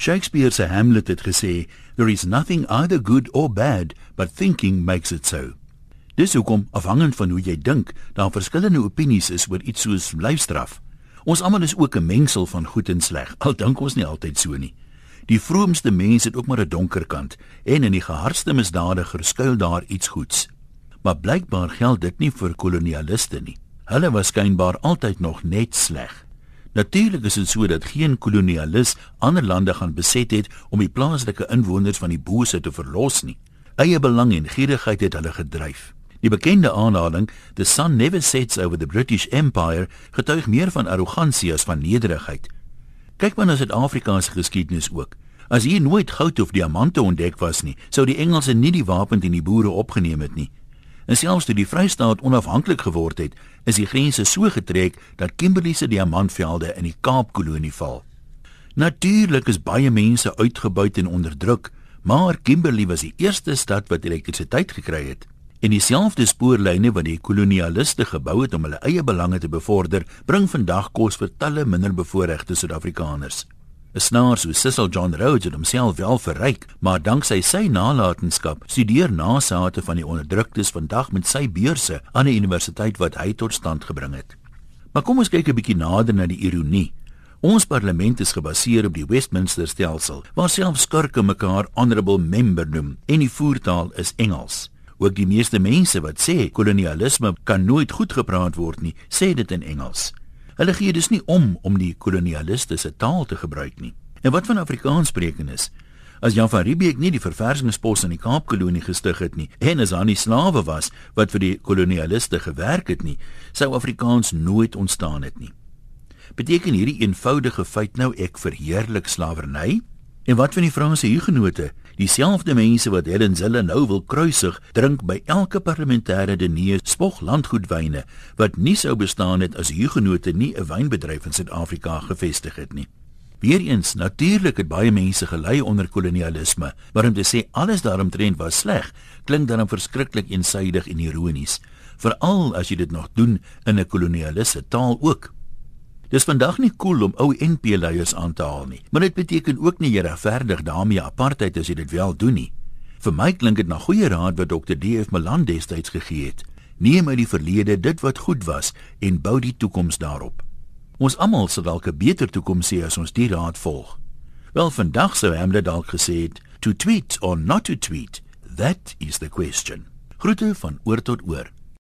Shakespeare se Hamlet het gesê, "There is nothing either good or bad, but thinking makes it so." Dis hoekom afhangend van hoe jy dink, daar verskillende opinies is oor iets soos lyfstraf. Ons almal is ook 'n mengsel van goed en sleg. Al dink ons nie altyd so nie. Die vroomste mens het ook maar 'n donker kant en in die gehardste misdadiger skuil daar iets goeds. Maar blykbaar geld dit nie vir kolonialiste nie. Hulle was skynbaar altyd nog net sleg. Natuurlik is dit so dat geen kolonialis ander lande gaan beset het om die plaaslike inwoners van die bose te verlos nie. Eie belang en gierigheid het hulle gedryf. Die bekende aanhaling, "The sun never sets over the British Empire," getuig meer van arrogansie as van nederigheid. Kyk maar na Suid-Afrika se geskiedenis ook. As hier nooit goud of diamante ontdek was nie, sou die Engelse nie die wapens teen die boere opgeneem het nie. En selfs toe die Vrystaat onafhanklik geword het, is die grense so getrek dat Kimberley se diamantvelde in die Kaapkolonie val. Natuurlik is baie mense uitgebuit en onderdruk, maar Kimberley was die eerste stad wat elektrisiteit gekry het. En dieselfde spoorlyne wat die kolonialiste gebou het om hulle eie belange te bevorder, bring vandag kos vir talle minderbevoorregte Suid-Afrikaners. 'n Snaar so Cecil John Rhodes het homself wel verryk, maar danksy sy nalatenskap studeer nasate van die onderdruktes vandag met sy beurse aan 'n universiteit wat hy tot stand gebring het. Maar kom ons kyk 'n bietjie nader na die ironie. Ons parlement is gebaseer op die Westminster stelsel, waar selfs skurke mekaar honorable member noem en die voertaal is Engels. Ook die meeste mense wat sê kolonialisme kan nooit goed gepraat word nie, sê dit in Engels. Hulle gee dus nie om om die kolonialiste se taal te gebruik nie. En wat van Afrikaanssprekendes? As Jan van Riebeeck nie die verversingspos in die Kaapkolonie gestig het nie en as aan die slawe was wat vir die kolonialiste gewerk het nie, sou Afrikaans nooit ontstaan het nie. Beteken hierdie eenvoudige feit nou ek verheerlik slawerny? En wat van die Franse hugenote? Dieselfde mense wat Helen Zille nou wil kruisig, drink by elke parlementêre diner spog landgoedwyne wat nie sou bestaan het as hugenote nie 'n wynbedryf in Suid-Afrika gevestig het nie. Weereens, natuurlik het baie mense gelei onder kolonialisme, maar om te sê alles daaromtrent was sleg, klink dan verskriklik eensydig en ironies, veral as jy dit nog doen in 'n kolonialiste taal ook. Dis vandag nie cool om ou NP leiers aan te haal nie, maar dit beteken ook nie jy regverdig daarmee apartheid as jy dit wel doen nie. Vir my klink dit na goeie raad wat Dr. DF Malan destyds gegee het. Neem uit die verlede dit wat goed was en bou die toekoms daarop. Ons almal sal dalk 'n beter toekoms sien as ons die raad volg. Wel vandag sou hom dit dalk gesê het, to tweet or not to tweet, that is the question. Groete van oor tot oor.